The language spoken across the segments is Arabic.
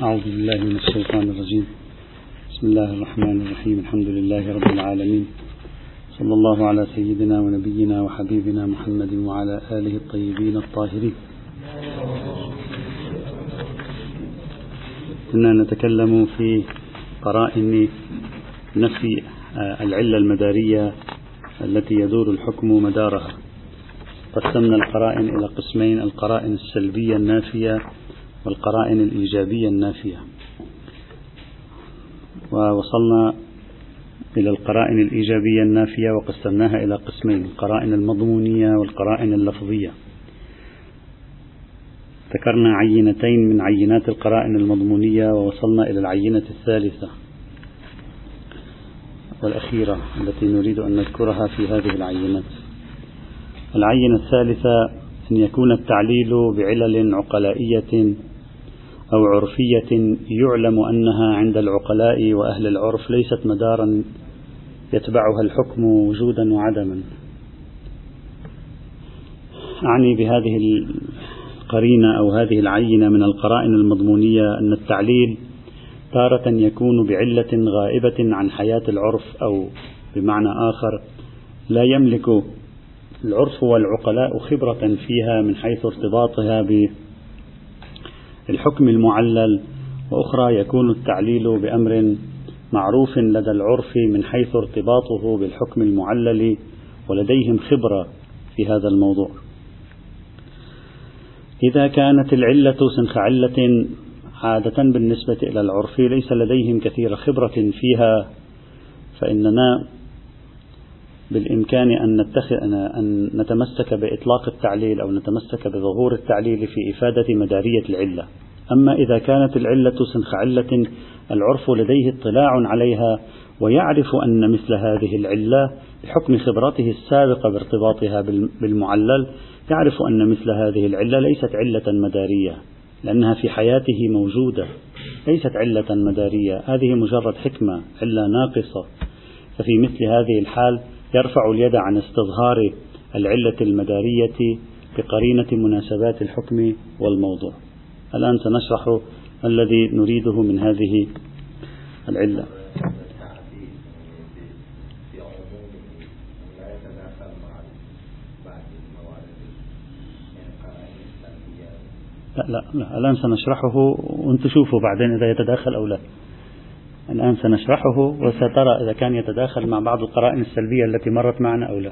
أعوذ بالله من الشيطان الرجيم. بسم الله الرحمن الرحيم. الحمد لله رب العالمين. صلى الله على سيدنا ونبينا وحبيبنا محمد وعلى آله الطيبين الطاهرين. كنا نتكلم في قرائن نفي العلة المدارية التي يدور الحكم مدارها. قسمنا القرائن إلى قسمين. القرائن السلبية النافية والقرائن الإيجابية النافية. ووصلنا إلى القرائن الإيجابية النافية وقسمناها إلى قسمين القرائن المضمونية والقرائن اللفظية. ذكرنا عينتين من عينات القرائن المضمونية ووصلنا إلى العينة الثالثة والأخيرة التي نريد أن نذكرها في هذه العينات. العينة الثالثة أن يكون التعليل بعلل عقلائية أو عرفية يعلم أنها عند العقلاء وأهل العرف ليست مدارا يتبعها الحكم وجودا وعدما. أعني بهذه القرينة أو هذه العينة من القرائن المضمونية أن التعليل تارة يكون بعلة غائبة عن حياة العرف أو بمعنى آخر لا يملك العرف والعقلاء خبرة فيها من حيث ارتباطها بالحكم المعلل وأخرى يكون التعليل بأمر معروف لدى العرف من حيث ارتباطه بالحكم المعلل ولديهم خبرة في هذا الموضوع. إذا كانت العلة سنخ علة عادة بالنسبة إلى العرف ليس لديهم كثير خبرة فيها فإننا بالإمكان أن نتخذ أن نتمسك بإطلاق التعليل أو نتمسك بظهور التعليل في إفادة مدارية العلة. أما إذا كانت العلة سنخ علة العرف لديه اطلاع عليها ويعرف أن مثل هذه العلة بحكم خبرته السابقة بارتباطها بالمعلل يعرف أن مثل هذه العلة ليست علة مدارية لأنها في حياته موجودة ليست علة مدارية هذه مجرد حكمة علة ناقصة ففي مثل هذه الحال يرفع اليد عن استظهار العلة المدارية بقرينة مناسبات الحكم والموضوع. الآن سنشرح الذي نريده من هذه العلة. لا لا لا الآن سنشرحه وأنت شوفوا بعدين إذا يتداخل أو لا. الآن سنشرحه وسترى إذا كان يتداخل مع بعض القرائن السلبية التي مرت معنا أو لا.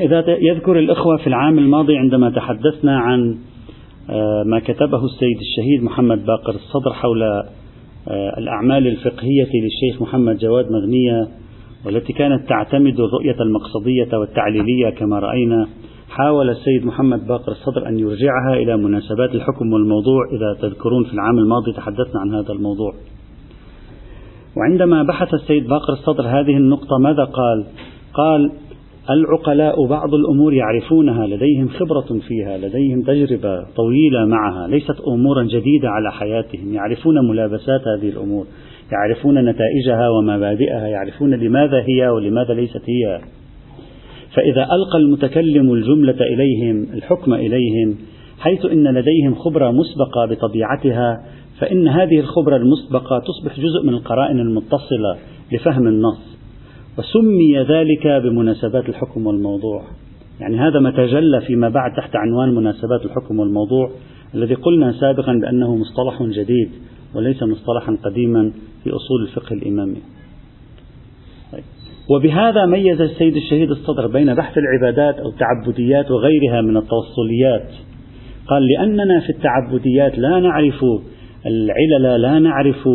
إذا يذكر الإخوة في العام الماضي عندما تحدثنا عن ما كتبه السيد الشهيد محمد باقر الصدر حول الأعمال الفقهية للشيخ محمد جواد مغنية والتي كانت تعتمد الرؤية المقصدية والتعليلية كما رأينا حاول السيد محمد باقر الصدر أن يرجعها إلى مناسبات الحكم والموضوع إذا تذكرون في العام الماضي تحدثنا عن هذا الموضوع. وعندما بحث السيد باقر الصدر هذه النقطة ماذا قال؟ قال العقلاء بعض الأمور يعرفونها لديهم خبرة فيها لديهم تجربة طويلة معها ليست أمورا جديدة على حياتهم. يعرفون ملابسات هذه الأمور يعرفون نتائجها ومبادئها يعرفون لماذا هي ولماذا ليست هي. فإذا ألقى المتكلم الجملة إليهم الحكم إليهم حيث إن لديهم خبرة مسبقة بطبيعتها فإن هذه الخبرة المسبقة تصبح جزء من القرائن المتصلة لفهم النص. وسمي ذلك بمناسبات الحكم والموضوع. يعني هذا ما تجلى فيما بعد تحت عنوان مناسبات الحكم والموضوع الذي قلنا سابقا بأنه مصطلح جديد وليس مصطلحا قديما في أصول الفقه الإمامي. وبهذا ميز السيد الشهيد الصدر بين بحث العبادات أو التعبديات وغيرها من التوصليات. قال لأننا في التعبديات لا نعرف العلل لا نعرف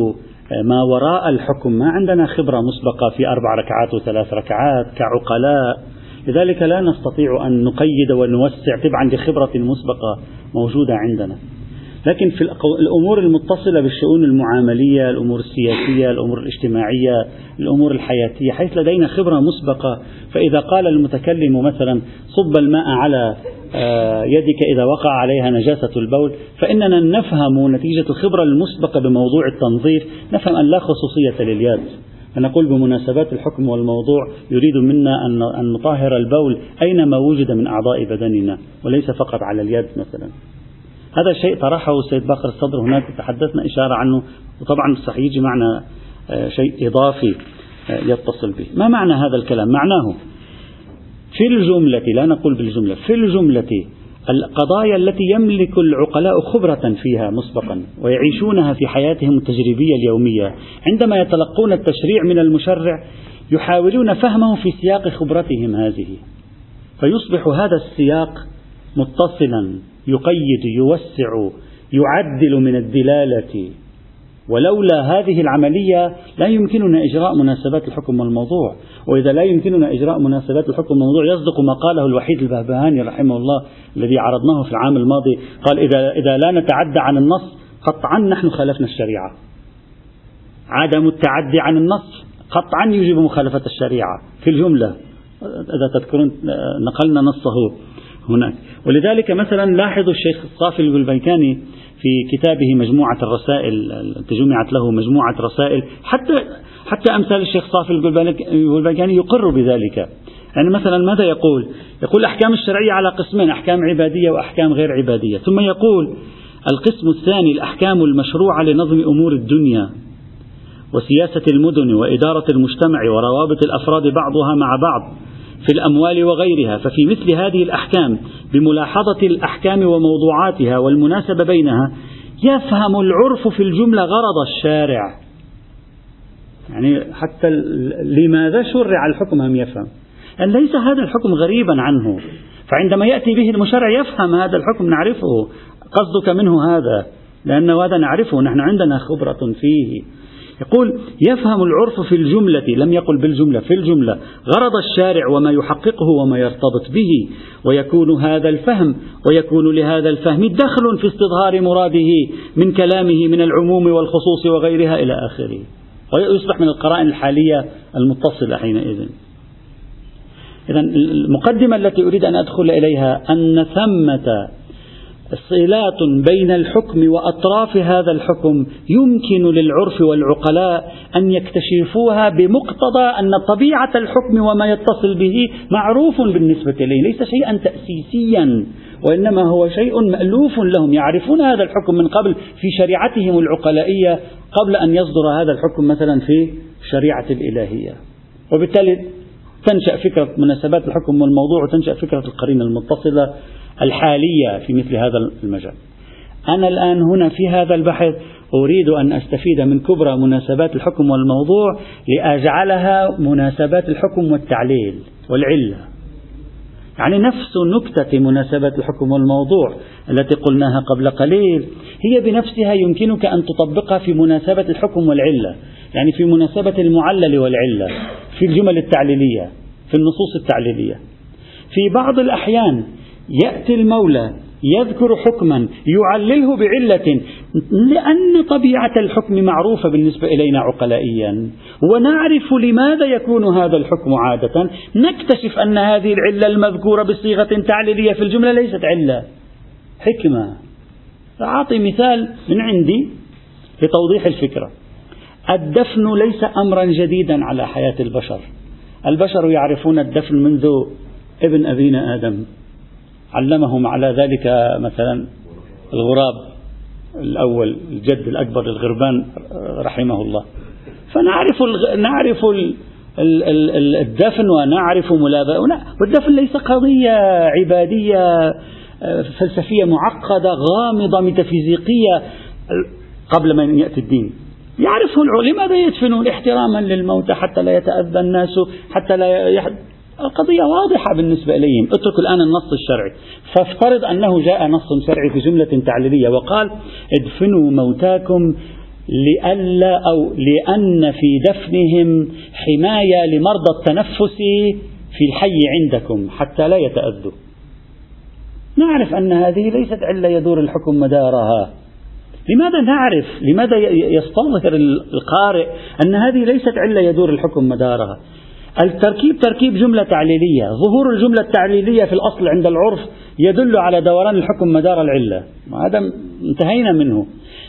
ما وراء الحكم. ما عندنا خبرة مسبقة في أربع ركعات وثلاث ركعات كعقلاء. لذلك لا نستطيع أن نقيد ونوسع تبعا لخبرة مسبقة موجودة عندنا. لكن في الأمور المتصلة بالشؤون المعاملية الأمور السياسية الأمور الاجتماعية الأمور الحياتية حيث لدينا خبرة مسبقة فإذا قال المتكلم مثلا صب الماء على يدك إذا وقع عليها نجاسة البول فإننا نفهم نتيجة الخبرة المسبقة بموضوع التنظيف نفهم أن لا خصوصية لليد. فنقول بمناسبات الحكم والموضوع يريد منا أن نطهر البول أينما وجد من أعضاء بدننا وليس فقط على اليد مثلا. هذا شيء طرحه السيد باقر الصدر هناك تحدثنا إشارة عنه وطبعا صح يجي معنا آه، شيء إضافي آه، يتصل به. ما معنى هذا الكلام؟ معناه في الجملة لا نقول بالجملة في الجملة القضايا التي يملك العقلاء خبرة فيها مسبقا ويعيشونها في حياتهم التجريبية اليومية. عندما يتلقون التشريع من المشرع يحاولون فهمه في سياق خبرتهم هذه. فيصبح هذا السياق متصلا يقيد يوسع يعدل من الدلالة. ولولا هذه العملية لا يمكننا إجراء مناسبات الحكم والموضوع. وإذا لا يمكننا إجراء مناسبات الحكم والموضوع يصدق ما قاله الوحيد البهبهاني رحمه الله الذي عرضناه في العام الماضي. قال إذا, إذا لا نتعدى عن النص قطعا نحن خالفنا الشريعة. عدم التعدي عن النص قطعا يجب مخالفة الشريعة. في الجملة إذا تذكرون نقلنا نصه هناك. ولذلك مثلا لاحظوا الشيخ الصافي البلبيكاني في كتابه مجموعة الرسائل التي جمعت له مجموعة رسائل حتى حتى أمثال الشيخ صافي البلبيكاني يقر بذلك. يعني مثلا ماذا يقول؟ يقول الأحكام الشرعية على قسمين أحكام عبادية وأحكام غير عبادية. ثم يقول القسم الثاني الأحكام المشروعة لنظم أمور الدنيا وسياسة المدن وإدارة المجتمع وروابط الأفراد بعضها مع بعض في الأموال وغيرها. ففي مثل هذه الأحكام بملاحظة الأحكام وموضوعاتها والمناسبة بينها يفهم العرف في الجملة غرض الشارع. يعني حتى لماذا شرع الحكم هم يفهم؟ أن ليس هذا الحكم غريبا عنه. فعندما يأتي به المشرع يفهم هذا الحكم نعرفه. قصدك منه هذا لأن هذا نعرفه. نحن عندنا خبرة فيه. يقول يفهم العرف في الجملة لم يقل بالجملة في الجملة غرض الشارع وما يحققه وما يرتبط به ويكون هذا الفهم ويكون لهذا الفهم دخل في استظهار مراده من كلامه من العموم والخصوص وغيرها إلى آخره. ويصبح من القرائن الحالية المتصلة حينئذ. إذا المقدمة التي أريد أن أدخل إليها أن ثمة صلات بين الحكم وأطراف هذا الحكم يمكن للعرف والعقلاء أن يكتشفوها بمقتضى أن طبيعة الحكم وما يتصل به معروف بالنسبة إليه، ليس شيئا تاسيسيا وإنما هو شيء مألوف لهم، يعرفون هذا الحكم من قبل في شريعتهم العقلائية قبل أن يصدر هذا الحكم مثلا في الشريعه الإلهية. وبالتالي تنشأ فكرة مناسبات الحكم والموضوع وتنشأ فكرة القرينة المتصلة الحالية في مثل هذا المجال. أنا الآن هنا في هذا البحث أريد أن أستفيد من كبرى مناسبات الحكم والموضوع لأجعلها مناسبات الحكم والتعليل والعلة. يعني نفس نكتة مناسبة الحكم والموضوع التي قلناها قبل قليل هي بنفسها يمكنك أن تطبقها في مناسبة الحكم والعلة يعني في مناسبة المعلل والعلة في الجمل التعليلية في النصوص التعليلية. في بعض الأحيان يأتي المولى يذكر حكما يعلله بعلة لأن طبيعة الحكم معروفة بالنسبة إلينا عقلائيا. ونعرف لماذا يكون هذا الحكم عادة. نكتشف أن هذه العلة المذكورة بصيغة تعليلية في الجملة ليست علة. حكمة. أعطي مثال من عندي لتوضيح الفكرة. الدفن ليس أمرا جديدا على حياة البشر. البشر يعرفون الدفن منذ ابن أبينا آدم. علمهم على ذلك مثلا الغراب الأول الجد الأكبر للغربان رحمه الله. فنعرف نعرف الدفن ونعرف ملابسة والدفن ليس قضية عبادية فلسفية معقدة غامضة ميتافيزيقية قبل ما يأتي الدين. يعرفه العلماء لماذا يدفنون احتراما للموتى حتى لا يتأذى الناس حتى لا القضية واضحة بالنسبة إليهم اتركوا الآن النص الشرعي. فافترض أنه جاء نص شرعي في جملة تعليلية وقال ادفنوا موتاكم لئلا أو لأن في دفنهم حماية لمرضى التنفس في الحي عندكم حتى لا يتأذوا. نعرف أن هذه ليست علة يدور الحكم مدارها. لماذا نعرف؟ لماذا يستظهر القارئ أن هذه ليست علة يدور الحكم مدارها؟ التركيب تركيب جملة تعليلية. ظهور الجملة التعليلية في الأصل عند العرف يدل على دوران الحكم مدار العلة. هذا انتهينا منه.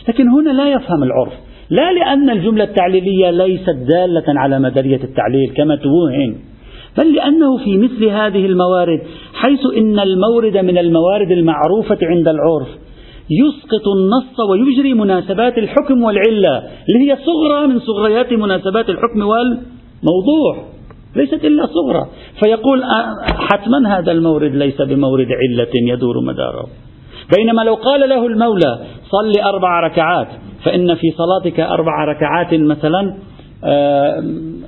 لكن هنا لا يفهم العرف. لا لأن الجملة التعليلية ليست دالة على مدارية التعليل كما توهم بل لأنه في مثل هذه الموارد حيث إن المورد من الموارد المعروفة عند العرف يسقط النص ويجري مناسبات الحكم والعلة اللي هي صغرى من صغريات مناسبات الحكم والموضوع. ليست إلا صغرى فيقول حتما هذا المورد ليس بمورد علة يدور مداره بينما لو قال له المولى صل أربع ركعات فإن في صلاتك أربع ركعات مثلا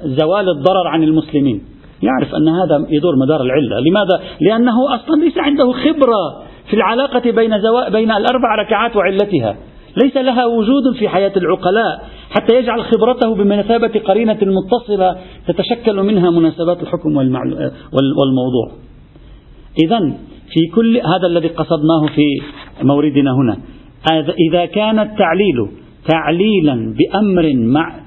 زوال الضرر عن المسلمين يعرف أن هذا يدور مدار العلة لماذا؟ لأنه أصلا ليس عنده خبرة في العلاقة بين. بين الأربع ركعات وعلتها ليس لها وجود في حياة العقلاء حتى يجعل خبرته بمثابة قرينة متصلة تتشكل منها مناسبات الحكم والموضوع. إذا في كل هذا الذي قصدناه في موردنا هنا إذا كان التعليل تعليلا بأمر مع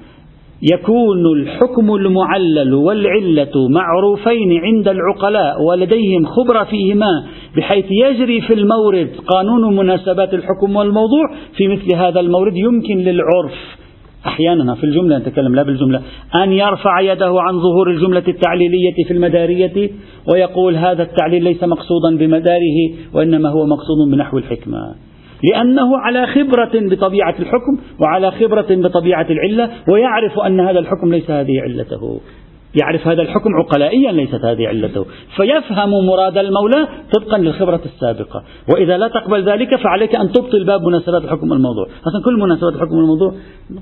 يكون الحكم المعلل والعلة معروفين عند العقلاء ولديهم خبرة فيهما بحيث يجري في المورد قانون مناسبات الحكم والموضوع في مثل هذا المورد يمكن للعرف. أحيانا في الجملة نتكلم لا بالجملة. أن يرفع يده عن ظهور الجملة التعليلية في المدارية ويقول هذا التعليل ليس مقصودا بمداره وإنما هو مقصود بنحو الحكمة. لأنه على خبرة بطبيعة الحكم وعلى خبرة بطبيعة العلة ويعرف أن هذا الحكم ليس هذه علته. يعرف هذا الحكم عقلائيا ليست هذه علته. فيفهم مراد المولى طبقا للخبرة السابقة. وإذا لا تقبل ذلك فعليك أن تبطل باب مناسبات الحكم الموضوع. أصلا كل مناسبات الحكم الموضوع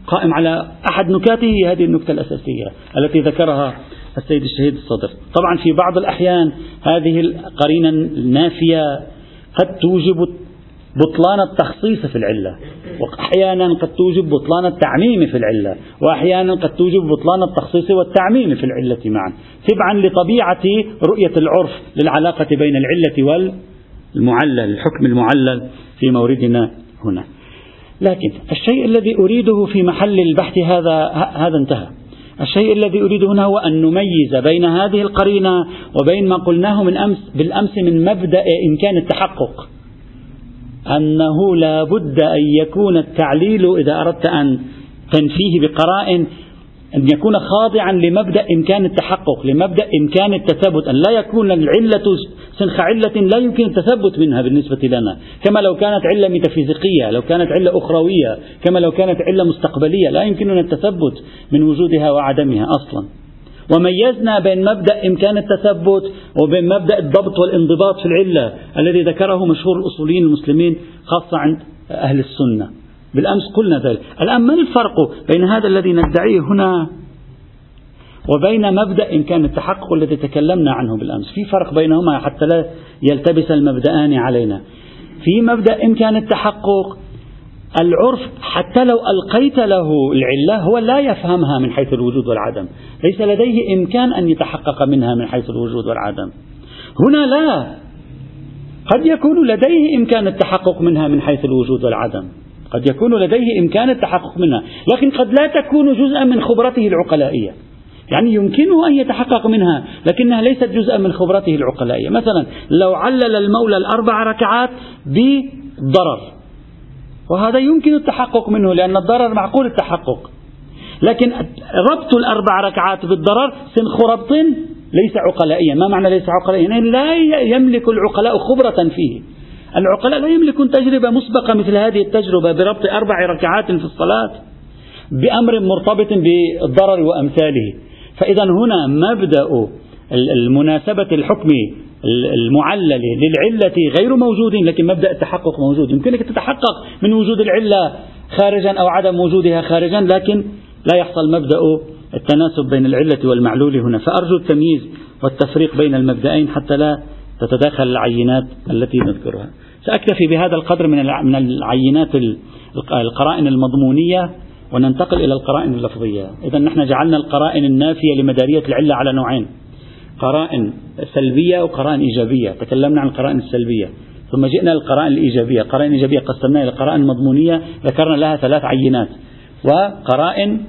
قائم على أحد نكاته هذه النكتة الأساسية التي ذكرها السيد الشهيد الصدر. طبعا في بعض الأحيان هذه القرينة النافية قد توجب بطلان التخصيص في العلة. وأحيانا قد توجب بطلان التعميم في العلة. وأحيانا قد توجب بطلان التخصيص والتعميم في العلة معا. تبعا لطبيعة رؤية العرف للعلاقة بين العلة والمعلل الحكم المعلل في موردنا هنا. لكن الشيء الذي أريده في محل البحث هذا هذا انتهى. الشيء الذي أريده هنا هو أن نميز بين هذه القرينة وبين ما قلناه من أمس بالأمس من مبدأ إمكان التحقق. أنه لا بد أن يكون التعليل إذا أردت أن تنفيه بقرائن أن يكون خاضعا لمبدأ إمكان التحقق لمبدأ إمكان التثبت أن لا يكون العلة سنخ علة لا يمكن التثبت منها بالنسبة لنا. كما لو كانت علة ميتافيزيقية لو كانت علة أخروية كما لو كانت علة مستقبلية لا يمكننا التثبت من وجودها وعدمها أصلا. وميزنا بين مبدأ إمكان التثبت وبين مبدأ الضبط والانضباط في العلة الذي ذكره مشهور الأصوليين المسلمين خاصة عند أهل السنة. بالأمس قلنا ذلك. الآن ما الفرق بين هذا الذي ندعيه هنا وبين مبدأ إمكان التحقق الذي تكلمنا عنه بالأمس؟ في فرق بينهما حتى لا يلتبس المبدأان علينا. في مبدأ إمكان التحقق العرف حتى لو ألقيت له العلة هو لا يفهمها من حيث الوجود والعدم. ليس لديه إمكان أن يتحقق منها من حيث الوجود والعدم. هنا لا. قد يكون لديه إمكان التحقق منها من حيث الوجود والعدم. قد يكون لديه إمكان التحقق منها. لكن قد لا تكون جزءا من خبرته العقلائية. يعني يمكنه أن يتحقق منها لكنها ليست جزءا من خبرته العقلائية. مثلا لو علل المولى الأربع ركعات بضرر. وهذا يمكن التحقق منه لأن الضرر معقول التحقق. لكن ربط الأربع ركعات بالضرر سنخ ربط ليس عقلائيا. ما معنى ليس عقلائيا؟ يعني لا يملك العقلاء خبرة فيه. العقلاء لا يملكون تجربة مسبقة مثل هذه التجربة بربط أربع ركعات في الصلاة بأمر مرتبط بالضرر وأمثاله. فإذا هنا مبدأ المناسبة الحكم المعلل للعلة غير موجود لكن مبدأ التحقق موجود. يمكنك تتحقق من وجود العلة خارجا أو عدم وجودها خارجا لكن لا يحصل مبدأ التناسب بين العلة والمعلول هنا. فأرجو التمييز والتفريق بين المبدأين حتى لا تتداخل العينات التي نذكرها. سأكتفي بهذا القدر من العينات القرائن المضمونية وننتقل إلى القرائن اللفظية. إذا نحن جعلنا القرائن النافية لمدارية العلة على نوعين. قرائن سلبية وقرائن إيجابية. تكلمنا عن القرائن السلبية. ثم جئنا للقرائن الإيجابية. القرائن الإيجابية قسمناها إلى قرائن مضمونية ذكرنا لها ثلاث عينات وقرائن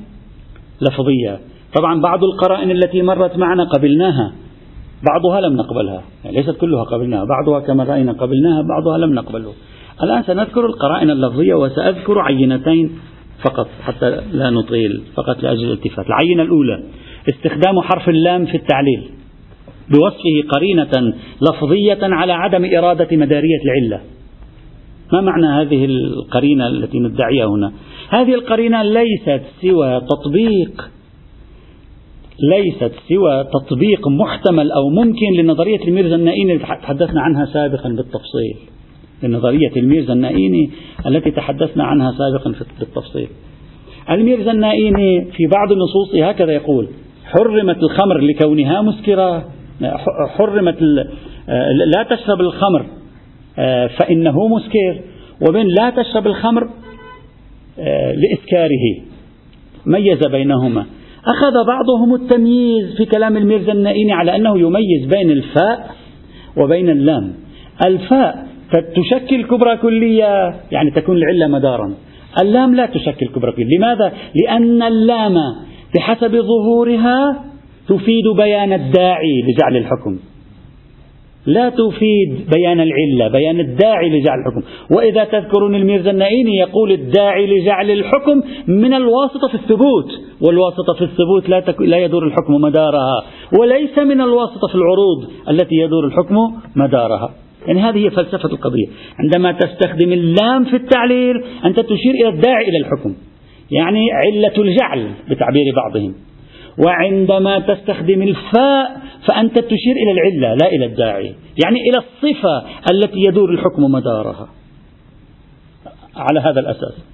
لفظية. طبعا بعض القرائن التي مرت معنا قبلناها بعضها لم نقبلها. يعني ليست كلها قبلناها. بعضها كما رأينا قبلناها بعضها لم نقبله. الآن سنذكر القرائن اللفظية وسأذكر عينتين فقط حتى لا نطيل فقط لأجل الالتفات. العينة الأولى استخدام حرف اللام في التعليل. بوصفه قرينة لفظية على عدم إرادة مدارية العلة. ما معنى هذه القرينة التي ندعيها هنا؟ هذه القرينة ليست سوى تطبيق ليست سوى تطبيق محتمل أو ممكن لنظرية الميرزا النائيني التي تحدثنا عنها سابقا بالتفصيل. لنظرية الميرزا النائيني التي تحدثنا عنها سابقا بالتفصيل. الميرزا النائيني في بعض النصوص هكذا يقول حرمت الخمر لكونها مسكرة. حرمت لا تشرب الخمر فإنه مسكر وبين لا تشرب الخمر لإسكاره ميز بينهما. أخذ بعضهم التمييز في كلام الميرزا النائيني على أنه يميز بين الفاء وبين اللام. الفاء تشكل كبرى كلية يعني تكون العلة مدارا. اللام لا تشكل كبرى كلية. لماذا؟ لأن اللام بحسب ظهورها تفيد بيان الداعي لجعل الحكم. لا تفيد بيان العلة بيان الداعي لجعل الحكم. وإذا تذكرون الميرزا النائيني يقول الداعي لجعل الحكم من الواسطة في الثبوت والواسطة في الثبوت لا, تك... لا يدور الحكم مدارها وليس من الواسطة في العروض التي يدور الحكم مدارها. يعني هذه هي فلسفة القضية. عندما تستخدم اللام في التعليل أنت تشير إلى الداعي إلى الحكم. يعني علة الجعل بتعبير بعضهم. وعندما تستخدم الفاء فأنت تشير إلى العلة لا إلى الداعي. يعني إلى الصفة التي يدور الحكم مدارها. على هذا الأساس.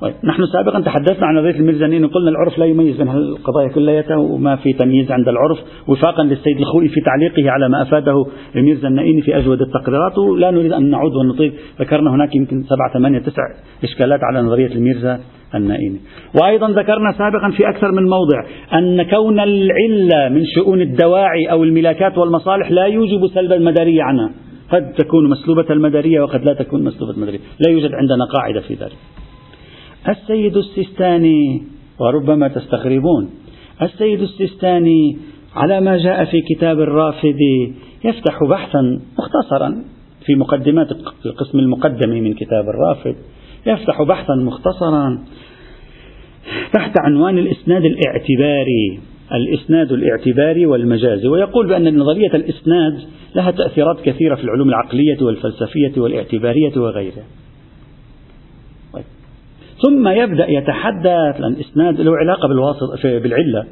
طيب نحن سابقا تحدثنا عن نظرية الميرزانين وقلنا العرف لا يميز بين القضايا كلياتها وما في تمييز عند العرف وفاقا للسيد الخوئي في تعليقه على ما أفاده الميرزا النائيني في أجود التقريرات ولا نريد أن نعود ونطيل ذكرنا هناك يمكن سبعة ثمانية تسع إشكالات على نظرية الميرزا النائيني وأيضا ذكرنا سابقا في أكثر من موضع أن كون العلة من شؤون الدواعي أو الملاكات والمصالح لا يوجب سلب المدارية عنها قد تكون مسلوبة المدارية وقد لا تكون مسلوبة المدارية لا يوجد عندنا قاعدة في ذلك. السيد السيستاني وربما تستغربون السيد السيستاني على ما جاء في كتاب الرافدي يفتح بحثا مختصرا في مقدمات القسم المقدم من كتاب الرافد يفتح بحثا مختصرا تحت عنوان الإسناد الاعتباري الإسناد الاعتباري والمجازي ويقول بأن نظرية الإسناد لها تأثيرات كثيرة في العلوم العقلية والفلسفية والاعتبارية وغيرها. ثم يبدأ يتحدث لأن الإسناد له علاقة بالواسطة بالعلة.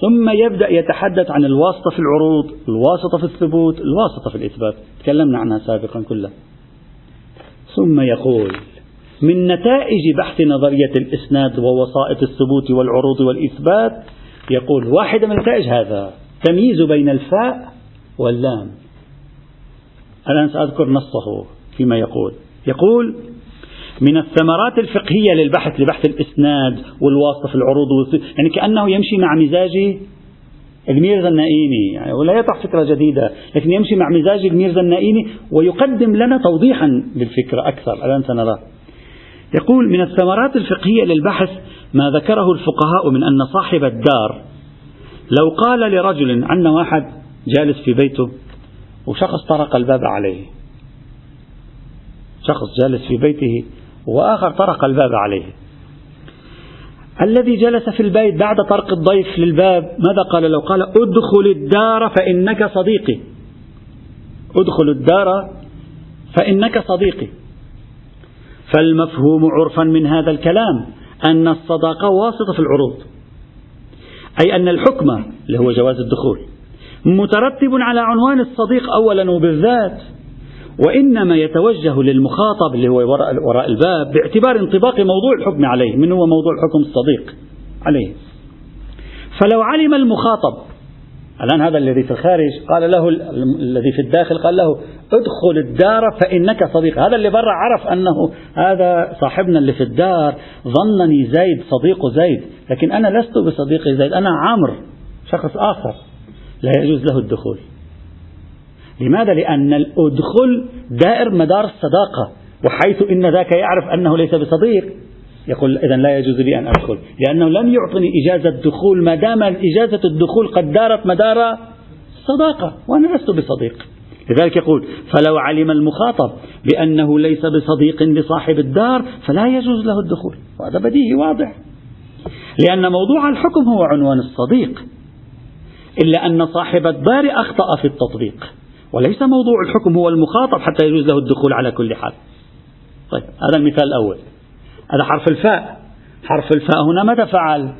ثم يبدأ يتحدث عن الواسطة في العروض الواسطة في الثبوت الواسطة في الإثبات. تكلمنا عنها سابقا كلها. ثم يقول من نتائج بحث نظرية الإسناد ووسائط الثبوت والعروض والإثبات يقول واحدة من نتائج هذا تمييز بين الفاء واللام. الآن سأذكر نصه فيما يقول. يقول من الثمرات الفقهية للبحث لبحث الإسناد والواسطة في العروض يعني كأنه يمشي مع مزاج الميرزا النائيني يعني ولا يطرح فكرة جديدة لكن يمشي مع مزاج الميرزا النائيني ويقدم لنا توضيحا للفكرة أكثر الآن سنراه يقول من الثمرات الفقهية للبحث ما ذكره الفقهاء من أن صاحب الدار لو قال لرجل عندنا واحد جالس في بيته وشخص طرق الباب عليه شخص جالس في بيته وآخر طرق الباب عليه. الذي جلس في البيت بعد طرق الضيف للباب ماذا قال لو قال ادخل الدار فإنك صديقي ادخل الدار فإنك صديقي فالمفهوم عرفا من هذا الكلام أن الصداقة واسطة في العروض. أي أن الحكم اللي هو جواز الدخول مترتب على عنوان الصديق أولا وبالذات وإنما يتوجه للمخاطب اللي هو وراء, الباب باعتبار انطباق موضوع الحكم عليه من هو موضوع الحكم الصديق عليه. فلو علم المخاطب الآن هذا الذي في الخارج قال له الذي في الداخل قال له ادخل الدار فإنك صديق. هذا اللي برا عرف أنه هذا صاحبنا اللي في الدار ظنني زيد صديق زيد لكن أنا لست بصديق زيد أنا عمرو شخص آخر لا يجوز له الدخول. لماذا؟ لأن الأدخل دائر مدار الصداقة وحيث إن ذاك يعرف أنه ليس بصديق. يقول إذا لا يجوز لي أن أدخل لأنه لم يعطني إجازة دخول ما دام إجازة الدخول قد دارت مدار صداقة وأنا لست بصديق. لذلك يقول فلو علم المخاطب بأنه ليس بصديق لصاحب الدار فلا يجوز له الدخول. وهذا بديهي واضح. لأن موضوع الحكم هو عنوان الصديق إلا أن صاحب الدار أخطأ في التطبيق. وليس موضوع الحكم هو المخاطب حتى يجوز له الدخول على كل حال. طيب هذا المثال الأول. هذا حرف الفاء. حرف الفاء هنا ماذا فعل؟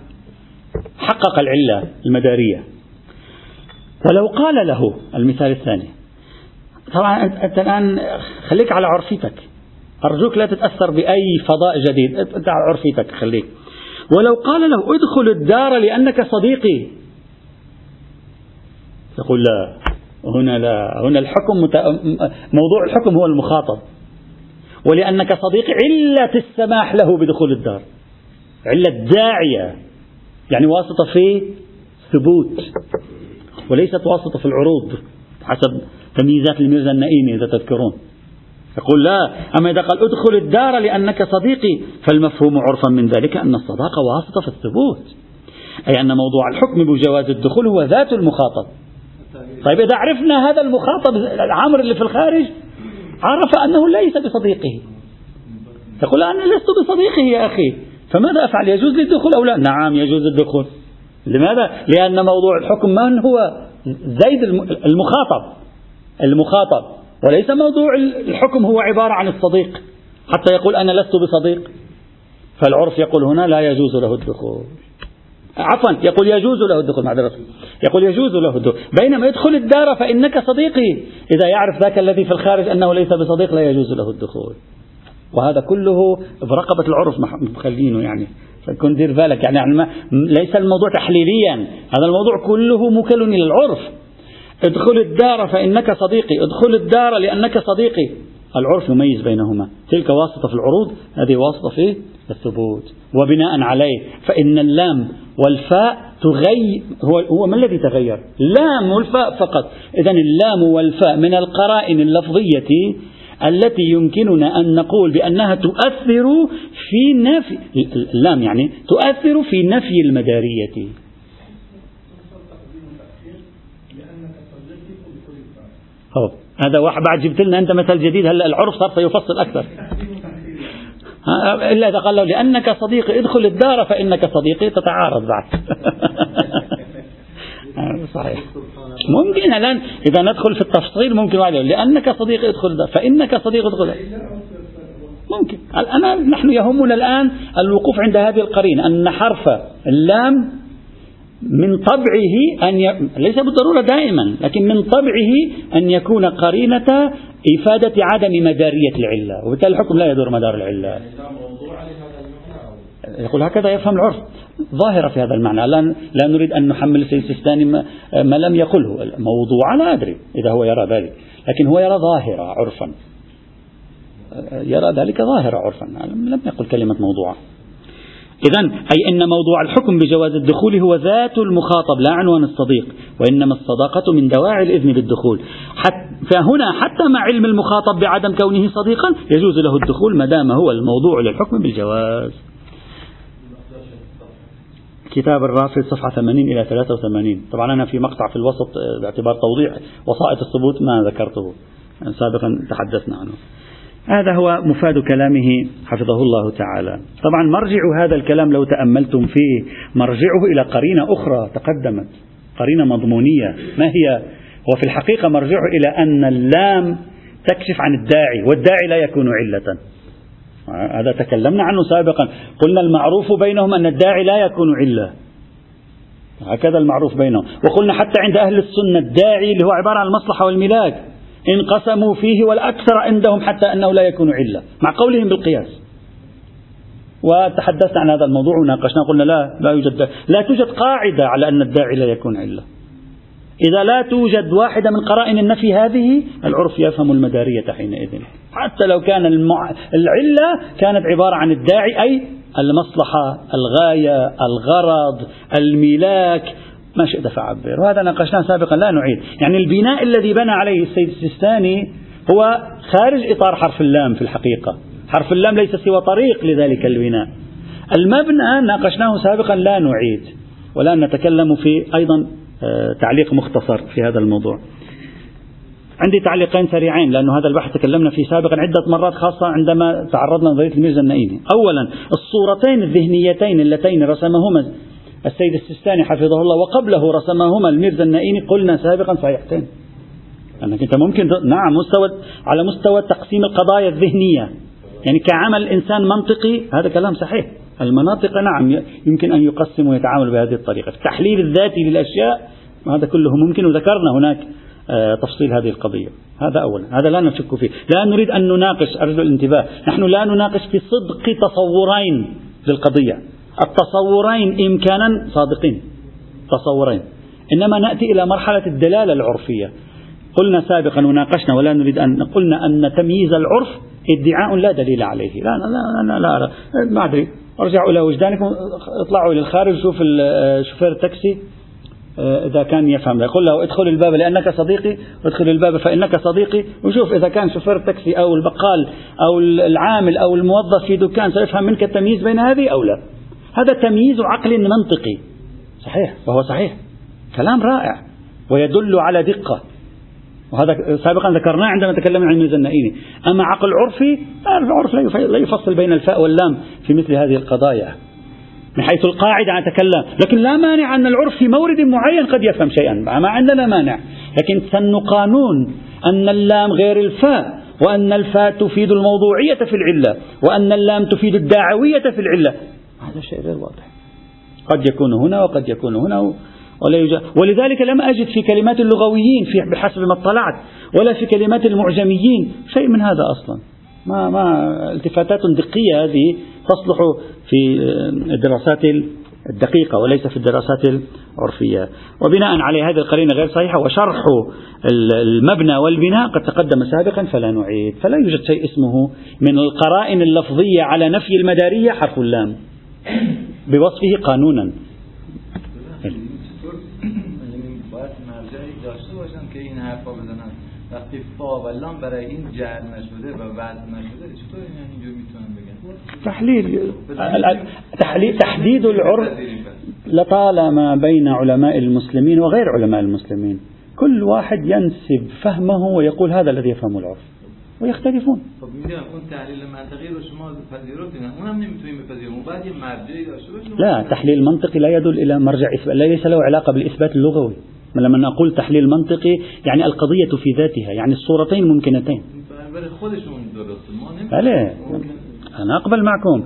حقق العلة المدارية. ولو قال له المثال الثاني. طبعا أنت الآن خليك على عرفيتك أرجوك لا تتأثر بأي فضاء جديد. أنت على عرفيتك خليك. ولو قال له ادخل الدار لأنك صديقي. يقول لا. هنا لا. هنا الحكم مت... موضوع الحكم هو المخاطب. ولأنك صديقي علة السماح له بدخول الدار. علة داعية. يعني واسطة في ثبوت. وليست واسطة في العروض. حسب تمييزات الميرزا النئيمي إذا تذكرون. يقول لا. أما إذا قال ادخل الدار لأنك صديقي فالمفهوم عرفا من ذلك أن الصداقة واسطة في الثبوت. أي أن موضوع الحكم بجواز الدخول هو ذات المخاطب. طيب إذا عرفنا هذا المخاطب العامر اللي في الخارج عرف أنه ليس بصديقه. يقول أنا لست بصديقه يا أخي فماذا أفعل؟ يجوز لي الدخول أو لا؟ نعم يجوز الدخول. لماذا؟ لأن موضوع الحكم من هو؟ زيد المخاطب. المخاطب. وليس موضوع الحكم هو عبارة عن الصديق. حتى يقول أنا لست بصديق. فالعرف يقول هنا لا يجوز له الدخول. عفوا يقول يجوز له الدخول معذرة يقول يجوز له الدخول. بينما يدخل الدار فإنك صديقي. إذا يعرف ذاك الذي في الخارج أنه ليس بصديق لا يجوز له الدخول. وهذا كله برقبة العرف مخلينه يعني. فكن دير بالك يعني, يعني ليس الموضوع تحليليا. هذا الموضوع كله موكل إلى العرف. ادخل الدار فإنك صديقي. ادخل الدار لأنك صديقي. العرف يميز بينهما. تلك واسطة في العروض هذه واسطة في الثبوت. وبناء عليه فإن اللام والفاء تغير هو, هو ما الذي تغير؟ لام والفاء فقط. إذا اللام والفاء من القرائن اللفظية التي يمكننا أن نقول بأنها تؤثر في نفي اللام يعني تؤثر في نفي المدارية. هو. هذا واحد بعد جبت لنا أنت مثل جديد هلا العرف صار سيفصل أكثر. إلا إذا قال له لأنك صديقي ادخل الدار فإنك صديقي تتعارض بعد. صحيح. ممكن الآن إذا ندخل في التفصيل ممكن لأنك صديقي ادخل الدار فإنك صديق ادخل ممكن. أنا نحن يهمنا الآن الوقوف عند هذه القرينة أن حرف اللام من طبعه أن ي... ليس بالضرورة دائما لكن من طبعه أن يكون قرينة إفادة عدم مدارية العلة وبالتالي الحكم لا يدور مدار العلة. يقول هكذا يفهم العرف ظاهرة في هذا المعنى. لا, لا نريد أن نحمل السيستاني ما, ما لم يقله. الموضوع لا أدري إذا هو يرى ذلك لكن هو يرى ظاهرة عرفا. يرى ذلك ظاهرة عرفا. لم يقل كلمة موضوع. إذا أي أن موضوع الحكم بجواز الدخول هو ذات المخاطب لا عنوان الصديق وإنما الصداقة من دواعي الإذن بالدخول. حتى فهنا حتى مع علم المخاطب بعدم كونه صديقا يجوز له الدخول ما دام هو الموضوع للحكم بالجواز. كتاب الرافد صفحة 80 إلى 83 طبعا أنا في مقطع في الوسط باعتبار توضيح وسائط الثبوت ما ذكرته. سابقا تحدثنا عنه. هذا هو مفاد كلامه حفظه الله تعالى. طبعا مرجع هذا الكلام لو تأملتم فيه مرجعه إلى قرينة أخرى تقدمت قرينة مضمونية. ما هي؟ وفي الحقيقة مرجعه إلى أن اللام تكشف عن الداعي والداعي لا يكون علة. هذا تكلمنا عنه سابقا. قلنا المعروف بينهم أن الداعي لا يكون علة. هكذا المعروف بينهم. وقلنا حتى عند أهل السنة الداعي اللي هو عبارة عن المصلحة والملاك انقسموا فيه والأكثر عندهم حتى أنه لا يكون علة. مع قولهم بالقياس. وتحدثنا عن هذا الموضوع وناقشنا قلنا لا لا يوجد لا توجد قاعدة على أن الداعي لا يكون علة. إذا لا توجد واحدة من قرائن النفي هذه العرف يفهم المدارية حينئذ. حتى لو كان المع... العلة كانت عبارة عن الداعي أي المصلحة الغاية الغرض الملاك ما شئت فعبر. وهذا ناقشناه سابقا لا نعيد. يعني البناء الذي بنى عليه السيد السيستاني هو خارج إطار حرف اللام في الحقيقة. حرف اللام ليس سوى طريق لذلك البناء. المبنى ناقشناه سابقا لا نعيد. والآن نتكلم في أيضا آه، تعليق مختصر في هذا الموضوع. عندي تعليقين سريعين لأن هذا البحث تكلمنا فيه سابقا عدة مرات خاصة عندما تعرضنا لنظرية الميرزا النائمي. أولا الصورتين الذهنيتين اللتين رسمهما السيد السيستاني حفظه الله وقبله رسمهما الميرزا النائمي قلنا سابقا صحيحتين. أنك أنت ممكن نعم مستوى على مستوى تقسيم القضايا الذهنية. يعني كعمل إنسان منطقي هذا كلام صحيح. المناطق نعم يمكن أن يقسم ويتعامل بهذه الطريقة. التحليل الذاتي للأشياء هذا كله ممكن وذكرنا هناك آه، تفصيل هذه القضية. هذا أولا. هذا لا نشك فيه. لا نريد أن نناقش أرجو الانتباه. نحن لا نناقش في صدق تصورين للقضية. التصورين إمكانا صادقين. تصورين. إنما نأتي إلى مرحلة الدلالة العرفية. قلنا سابقا وناقشنا ولا نريد أن قلنا أن تمييز العرف ادعاء لا دليل عليه. لا لا لا, لا, لا ما أدري. ارجعوا إلى وجدانكم. اطلعوا إلى الخارج شوف شوفير التاكسي. آه، إذا كان يفهم. يقول له ادخل الباب لأنك صديقي. وادخل الباب فإنك صديقي. وشوف إذا كان شوفير التاكسي أو البقال أو العامل أو الموظف في دكان سيفهم منك التمييز بين هذه أو لا. هذا تمييز عقل منطقي. صحيح وهو صحيح. كلام رائع ويدل على دقة. وهذا سابقا ذكرناه عندما تكلمنا عن الميزانائيني أما عقل عرفي العرف لا يفصل بين الفاء واللام في مثل هذه القضايا. من حيث القاعدة أتكلم. لكن لا مانع أن العرف في مورد معين قد يفهم شيئا. ما عندنا مانع. لكن سن قانون أن اللام غير الفاء وأن الفاء تفيد الموضوعية في العلة وأن اللام تفيد الداعوية في العلة. هذا شيء غير واضح. قد يكون هنا وقد يكون هنا ولا يوجد. ولذلك لم أجد في كلمات اللغويين في بحسب ما اطلعت ولا في كلمات المعجميين شيء من هذا أصلا. ما ما التفاتات دقية هذه تصلح في الدراسات الدقيقة وليس في الدراسات العرفية. وبناء على هذه القرينة غير صحيحة وشرح المبنى والبناء قد تقدم سابقا فلا نعيد. فلا يوجد شيء اسمه من القرائن اللفظية على نفي المدارية حرف اللام. بوصفه قانونا. وقتی فا و لام برای این نشده و نشده چطور این اینجور میتونن بگن تحليل. تحليل تحديد العرف لطالما بين علماء المسلمين وغير علماء المسلمين. كل واحد ينسب فهمه ويقول هذا الذي يفهمه العرف. ويختلفون. خب میدونم اون تحلیل منطقی رو شما پذیرفتین اونم نمیتونیم بپذیریم وبعد یه مرجعی داشته باشیم لا تحليل منطقي لا يدل إلى مرجع إثبات ليس له علاقة بالإثبات اللغوي. لما نقول تحليل منطقي يعني القضية في ذاتها يعني الصورتين ممكنتين. بلى أنا أقبل معكم.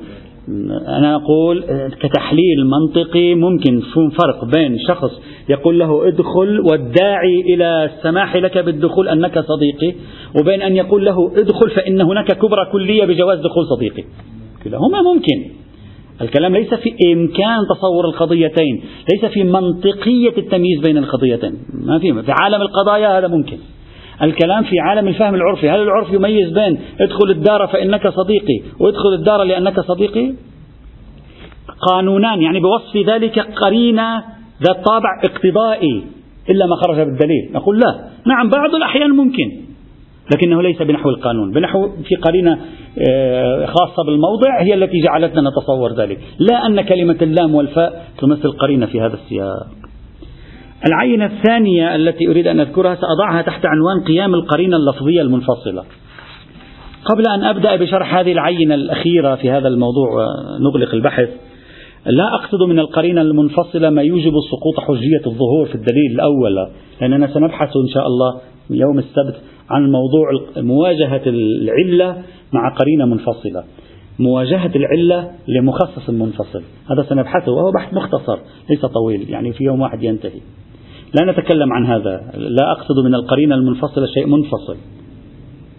أنا أقول كتحليل منطقي ممكن يكون فرق بين شخص يقول له ادخل والداعي إلى السماح لك بالدخول أنك صديقي وبين أن يقول له ادخل فإن هناك كبرى كلية بجواز دخول صديقي. كلاهما ممكن. الكلام ليس في إمكان تصور القضيتين ليس في منطقية التمييز بين القضيتين. ما في في عالم القضايا هذا ممكن. الكلام في عالم الفهم العرفي. هل العرف يميز بين ادخل الدار فإنك صديقي وادخل الدار لأنك صديقي؟ قانونان يعني بوصف ذلك قرينة ذات طابع اقتضائي إلا ما خرج بالدليل. نقول لا. نعم بعض الأحيان ممكن لكنه ليس بنحو القانون. بنحو في قرينة آه، خاصة بالموضع هي التي جعلتنا نتصور ذلك. لا أن كلمة اللام والفاء تمثل قرينة في هذا السياق. العينة الثانية التي أريد أن أذكرها سأضعها تحت عنوان قيام القرينة اللفظية المنفصلة. قبل أن أبدأ بشرح هذه العينة الأخيرة في هذا الموضوع ونغلق البحث لا أقصد من القرينة المنفصلة ما يوجب سقوط حجية الظهور في الدليل الأول لأننا سنبحث إن شاء الله يوم السبت عن موضوع مواجهة العلة مع قرينة منفصلة. مواجهة العلة لمخصص منفصل. هذا سنبحثه وهو بحث مختصر ليس طويل يعني في يوم واحد ينتهي. لا نتكلم عن هذا. لا أقصد من القرينة المنفصلة شيء منفصل.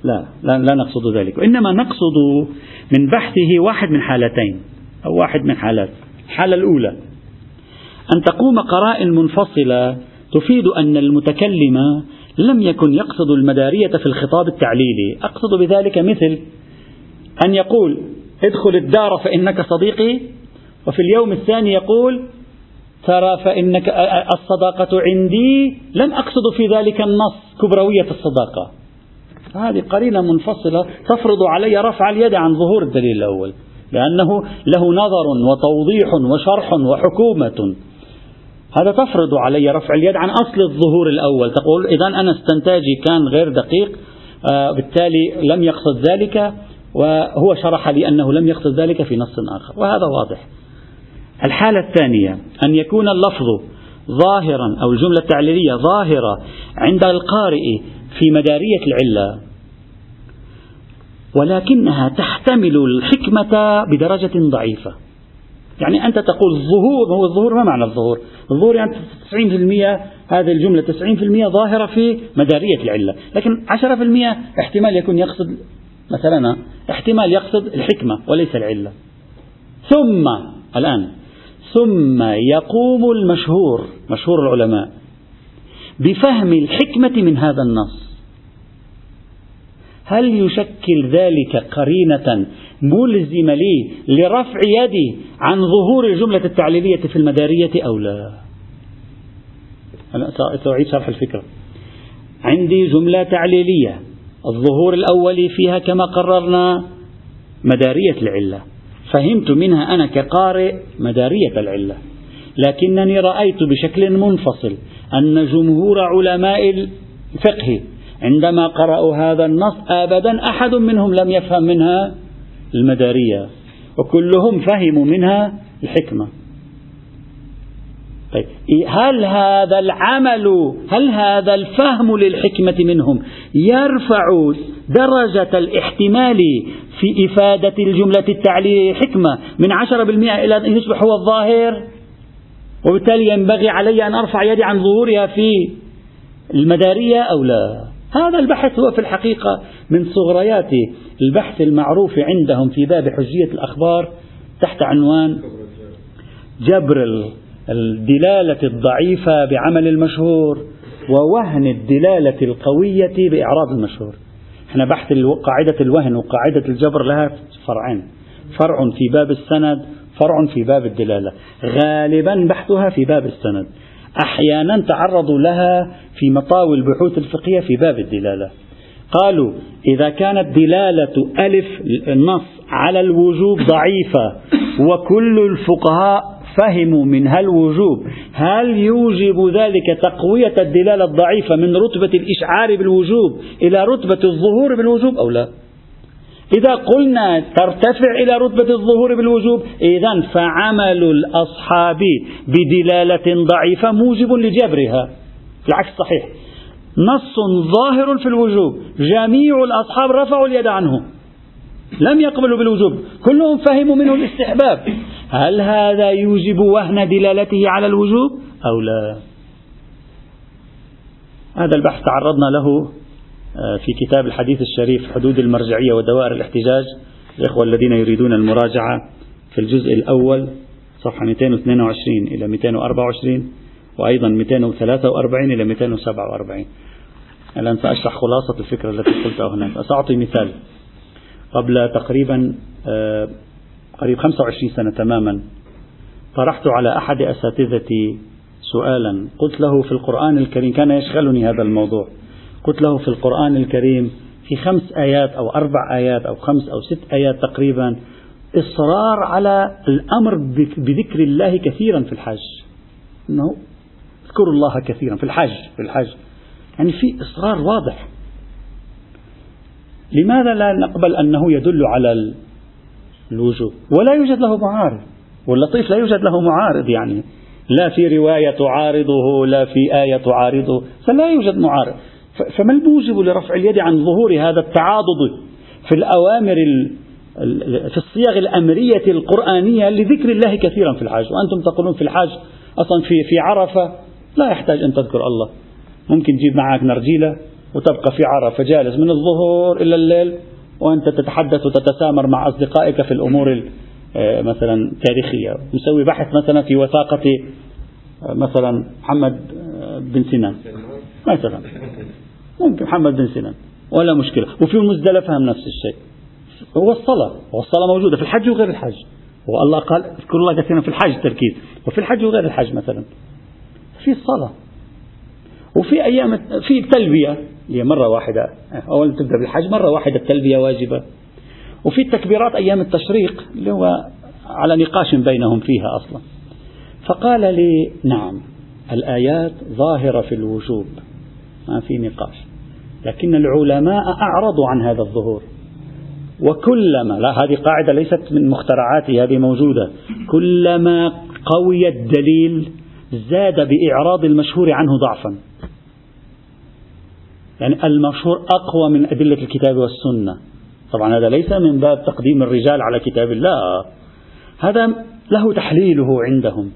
لا لا, لا نقصد ذلك. وإنما نقصد من بحثه واحد من حالتين أو واحد من حالات. الحالة الأولى أن تقوم قرائن منفصلة تفيد أن المتكلم لم يكن يقصد المدارية في الخطاب التعليلي. أقصد بذلك مثل أن يقول ادخل الدار فإنك صديقي وفي اليوم الثاني يقول ترى فإنك الصداقة عندي لم أقصد في ذلك النص كبروية الصداقة. هذه قرينة منفصلة تفرض علي رفع اليد عن ظهور الدليل الأول لأنه له نظر وتوضيح وشرح وحكومة. هذا تفرض علي رفع اليد عن أصل الظهور الأول. تقول إذا أنا استنتاجي كان غير دقيق آه بالتالي لم يقصد ذلك وهو شرح لي أنه لم يقصد ذلك في نص آخر وهذا واضح. الحالة الثانية أن يكون اللفظ ظاهرا أو الجملة التعليلية ظاهرة عند القارئ في مدارية العلة ولكنها تحتمل الحكمة بدرجة ضعيفة. يعني أنت تقول الظهور هو الظهور ما معنى الظهور؟ الظهور يعني 90% هذه الجملة 90% ظاهرة في مدارية العلة. لكن 10% احتمال يكون يقصد مثلا احتمال يقصد الحكمة وليس العلة. ثم الآن ثم يقوم المشهور مشهور العلماء بفهم الحكمة من هذا النص. هل يشكل ذلك قرينة ملزمة لي لرفع يدي عن ظهور الجملة التعليلية في المدارية أو لا؟ أنا سأعيد شرح الفكرة. عندي جملة تعليلية الظهور الأولي فيها كما قررنا مدارية العلة. فهمت منها أنا كقارئ مدارية العلة لكنني رأيت بشكل منفصل أن جمهور علماء الفقه عندما قرأوا هذا النص أبدا أحد منهم لم يفهم منها المدارية وكلهم فهموا منها الحكمة. طيب هل هذا العمل هل هذا الفهم للحكمة منهم يرفع درجة الاحتمال في إفادة الجملة التعليلية حكمة من عشرة بالمئة إلى أن يصبح هو الظاهر؟ وبالتالي ينبغي علي أن أرفع يدي عن ظهورها في المدارية أو لا؟ هذا البحث هو في الحقيقة من صغريات البحث المعروف عندهم في باب حجية الأخبار تحت عنوان جبر الدلالة الضعيفة بعمل المشهور ووهن الدلالة القوية بإعراض المشهور. إحنا بحث قاعدة الوهن وقاعدة الجبر لها فرعين. فرع في باب السند فرع في باب الدلالة. غالبا بحثها في باب السند. أحيانا تعرضوا لها في مطاوي البحوث الفقهية في باب الدلالة. قالوا إذا كانت دلالة ألف النص على الوجوب ضعيفة وكل الفقهاء فهموا منها الوجوب هل يوجب ذلك تقوية الدلالة الضعيفة من رتبة الإشعار بالوجوب إلى رتبة الظهور بالوجوب أو لا؟ إذا قلنا ترتفع إلى رتبة الظهور بالوجوب إذا فعمل الأصحاب بدلالة ضعيفة موجب لجبرها. العكس صحيح. نص ظاهر في الوجوب جميع الأصحاب رفعوا اليد عنه. لم يقبلوا بالوجوب. كلهم فهموا منه الاستحباب. هل هذا يوجب وهن دلالته على الوجوب أو لا؟ هذا البحث تعرضنا له آه، في كتاب الحديث الشريف حدود المرجعية ودوائر الاحتجاج. الإخوة الذين يريدون المراجعة في الجزء الأول صفحة 222 إلى 224 وأيضا 243 إلى 247 الآن سأشرح خلاصة الفكرة التي قلتها هناك. سأعطي مثال. قبل تقريبا آه، قريب 25 سنة تماما طرحت على أحد أساتذتي سؤالا. قلت له في القرآن الكريم كان يشغلني هذا الموضوع. قلت له في القرآن الكريم في خمس آيات أو أربع آيات أو خمس أو ست آيات تقريبا إصرار على الأمر بذكر الله كثيرا في الحج أنه اذكروا الله كثيرا في الحج في الحج يعني في إصرار واضح. لماذا لا نقبل أنه يدل على الوجوب. ولا يوجد له معارض. واللطيف لا يوجد له معارض يعني. لا في رواية تعارضه لا في آية تعارضه فلا يوجد معارض. فما الموجب لرفع اليد عن ظهور هذا التعاضد في الأوامر في الصيغ الأمرية القرآنية لذكر الله كثيرا في الحج وأنتم تقولون في الحج أصلا في في عرفة لا يحتاج أن تذكر الله. ممكن تجيب معك نرجيلة وتبقى في عرفة جالس من الظهر إلى الليل وأنت تتحدث وتتسامر مع أصدقائك في الأمور آه، مثلا تاريخية. مسوي بحث مثلا في وثاقة آه، مثلا محمد آه، بن سنان. مثلا ممكن محمد بن سنان. ولا مشكلة. وفي المزدلفة هم نفس الشيء. هو الصلاة. والصلاة موجودة. في الحج وغير الحج. والله قال اذكر الله كثيرا في الحج تركيز. وفي الحج وغير الحج مثلا. في الصلاة. وفي أيام في التلبية هي مرة واحدة. أول تبدأ بالحج مرة واحدة التلبية واجبة. وفي التكبيرات أيام التشريق اللي هو على نقاش بينهم فيها أصلا. فقال لي نعم الآيات ظاهرة في الوجوب ما في نقاش. لكن العلماء أعرضوا عن هذا الظهور. وكلما لا هذه قاعدة ليست من مخترعاتي هذه موجودة. كلما قوي الدليل زاد بإعراض المشهور عنه ضعفا. يعني المشهور أقوى من أدلة الكتاب والسنة. طبعا هذا ليس من باب تقديم الرجال على كتاب الله. هذا له تحليله عندهم.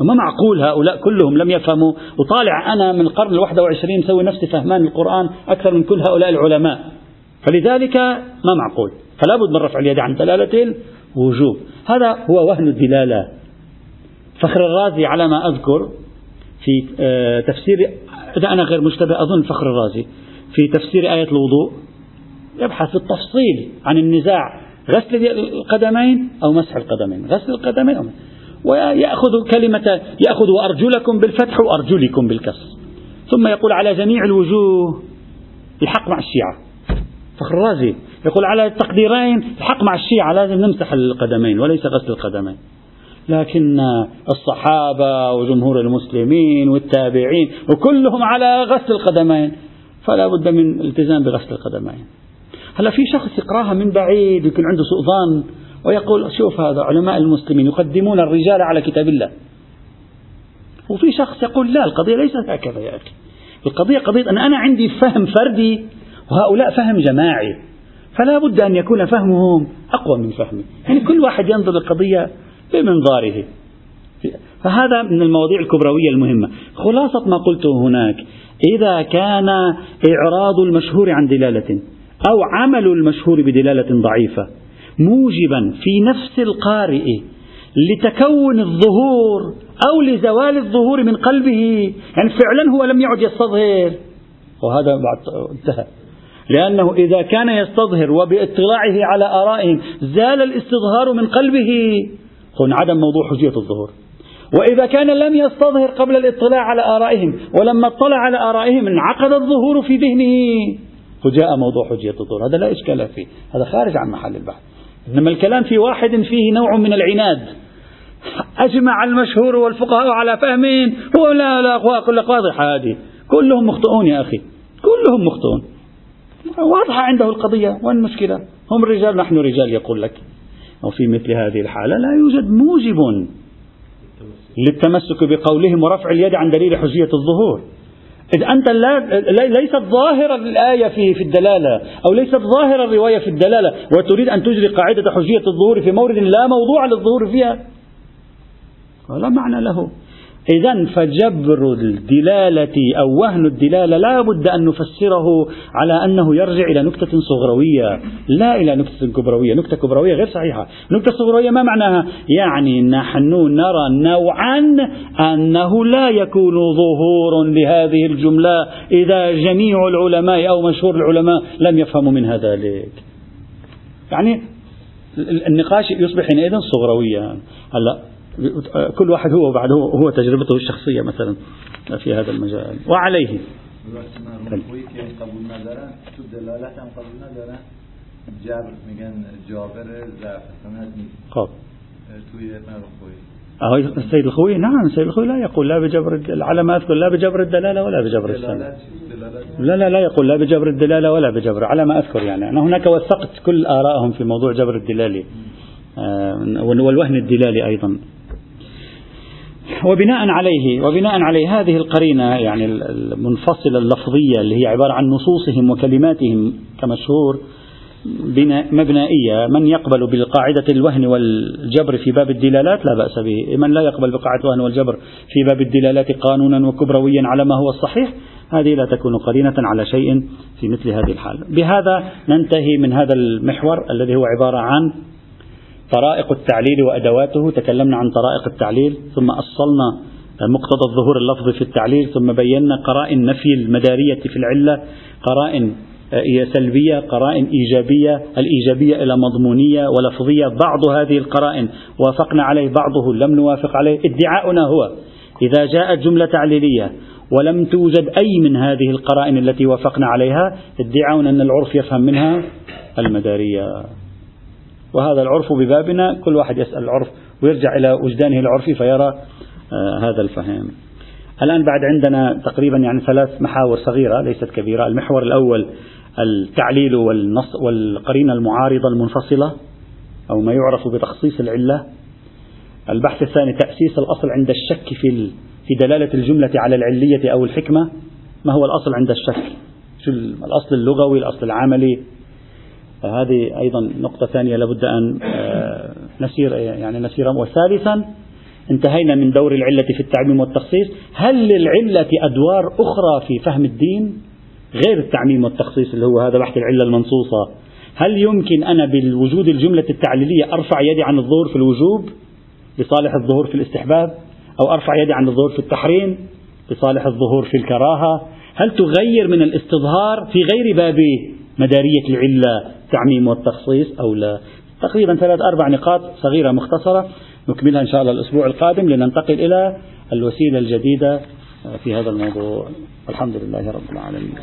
ما معقول هؤلاء كلهم لم يفهموا. وطالع أنا من القرن الواحد وعشرين مسوي نفسي فهمان القرآن أكثر من كل هؤلاء العلماء. فلذلك ما معقول؟ فلا بد من رفع اليد عن دلالة الوجوب. هذا هو وهن الدلالة. فخر الرازي على ما أذكر في آه، تفسير إذا أنا غير مشتبه أظن فخر الرازي في تفسير آية الوضوء. يبحث في التفصيل عن النزاع غسل القدمين أو مسح القدمين غسل القدمين أو ويأخذ كلمة يأخذ أرجلكم بالفتح وأرجلكم بالكسر. ثم يقول على جميع الوجوه الحق مع الشيعة. فخر الرازي يقول على التقديرين الحق مع الشيعة لازم نمسح القدمين وليس غسل القدمين. لكن الصحابة وجمهور المسلمين والتابعين وكلهم على غسل القدمين فلا بد من الالتزام بغسل القدمين. هلا في شخص يقراها من بعيد يكون عنده سوء ظن ويقول شوف هذا علماء المسلمين يقدمون الرجال على كتاب الله. وفي شخص يقول لا القضية ليست هكذا يا أخي. القضية قضية أن أنا عندي فهم فردي وهؤلاء فهم جماعي فلا بد أن يكون فهمهم أقوى من فهمي. يعني كل واحد ينظر للقضية بمنظاره فهذا من المواضيع الكبروية المهمة. خلاصة ما قلته هناك إذا كان إعراض المشهور عن دلالة أو عمل المشهور بدلالة ضعيفة موجبا في نفس القارئ لتكون الظهور أو لزوال الظهور من قلبه. يعني فعلا هو لم يعد يستظهر. وهذا بعد انتهى. لأنه إذا كان يستظهر وباطلاعه على آرائهم زال الاستظهار من قلبه. عدم موضوع حجية الظهور. وإذا كان لم يستظهر قبل الاطلاع على آرائهم ولما اطلع على آرائهم انعقد الظهور في ذهنه وجاء موضوع حجية الظهور. هذا لا إشكال فيه هذا خارج عن محل البحث. إنما الكلام في واحد فيه نوع من العناد. أجمع المشهور والفقهاء على فهمين هو لا لا كل واضحة هذه كلهم مخطئون يا أخي كلهم مخطئون. واضحة عنده القضية وين المشكلة؟ هم رجال نحن رجال يقول لك. وفي مثل هذه الحالة لا يوجد موجب للتمسك بقولهم ورفع اليد عن دليل حجية الظهور. إذ أنت لا ليست ظاهرة الآية في في الدلالة أو ليست ظاهرة الرواية في الدلالة وتريد أن تجري قاعدة حجية الظهور في مورد لا موضوع للظهور فيها. لا معنى له. إذا فجبر الدلالة أو وهن الدلالة لا بد أن نفسره على أنه يرجع إلى نكتة صغروية لا إلى نكتة كبروية. نكتة كبروية غير صحيحة. نكتة صغروية ما معناها؟ يعني نحن نرى نوعا أنه لا يكون ظهور لهذه الجملة إذا جميع العلماء أو مشهور العلماء لم يفهموا منها ذلك. يعني النقاش يصبح حينئذ صغرويا. هلا كل واحد هو بعد هو, هو تجربته الشخصية مثلا في هذا المجال. وعليه. خب. توی السيد الخوي نعم السيد الخوي لا يقول لا بجبر على ما أذكر لا بجبر الدلالة ولا بجبر السند. لا لا لا يقول لا بجبر الدلالة ولا بجبر على ما أذكر يعني. أنا هناك وثقت كل آرائهم في موضوع جبر الدلالي والوهن الدلالي أيضا. وبناء عليه وبناء عليه هذه القرينة يعني المنفصلة اللفظية اللي هي عبارة عن نصوصهم وكلماتهم كمشهور مبنائية. من يقبل بقاعدة الوهن والجبر في باب الدلالات؟ لا بأس به. من لا يقبل بقاعدة الوهن والجبر في باب الدلالات قانونا وكبرويا على ما هو الصحيح؟ هذه لا تكون قرينة على شيء في مثل هذه الحالة بهذا ننتهي من هذا المحور الذي هو عبارة عن طرائق التعليل وأدواته. تكلمنا عن طرائق التعليل ثم أصلنا مقتضى الظهور اللفظي في التعليل ثم بينا قرائن نفي المدارية في العلة قرائن سلبية قرائن إيجابية الإيجابية إلى مضمونية ولفظية. بعض هذه القرائن وافقنا عليه بعضه لم نوافق عليه. ادعاؤنا هو إذا جاءت جملة تعليلية ولم توجد أي من هذه القرائن التي وافقنا عليها ادعاؤنا أن العرف يفهم منها المدارية. وهذا العرف ببابنا كل واحد يسأل العرف ويرجع إلى وجدانه العرفي فيرى آه، هذا الفهم. الآن بعد عندنا تقريبا يعني ثلاث محاور صغيرة ليست كبيرة. المحور الأول التعليل والنص والقرينة المعارضة المنفصلة أو ما يعرف بتخصيص العلة. البحث الثاني تأسيس الأصل عند الشك في في دلالة الجملة على العلية أو الحكمة. ما هو الأصل عند الشك؟ شو الأصل اللغوي الأصل العملي هذه أيضا نقطة ثانية لابد أن آه، نسير يعني نسير وثالثا انتهينا من دور العلة في التعميم والتخصيص. هل للعلة أدوار أخرى في فهم الدين غير التعميم والتخصيص اللي هو هذا بحث العلة المنصوصة؟ هل يمكن أنا بالوجود الجملة التعليلية أرفع يدي عن الظهور في الوجوب لصالح الظهور في الاستحباب أو أرفع يدي عن الظهور في التحريم لصالح الظهور في الكراهة؟ هل تغير من الاستظهار في غير باب مدارية العلة التعميم والتخصيص أو لا. تقريبا ثلاث أربع نقاط صغيرة مختصرة نكملها إن شاء الله الأسبوع القادم لننتقل إلى الوسيلة الجديدة في هذا الموضوع. الحمد لله رب العالمين.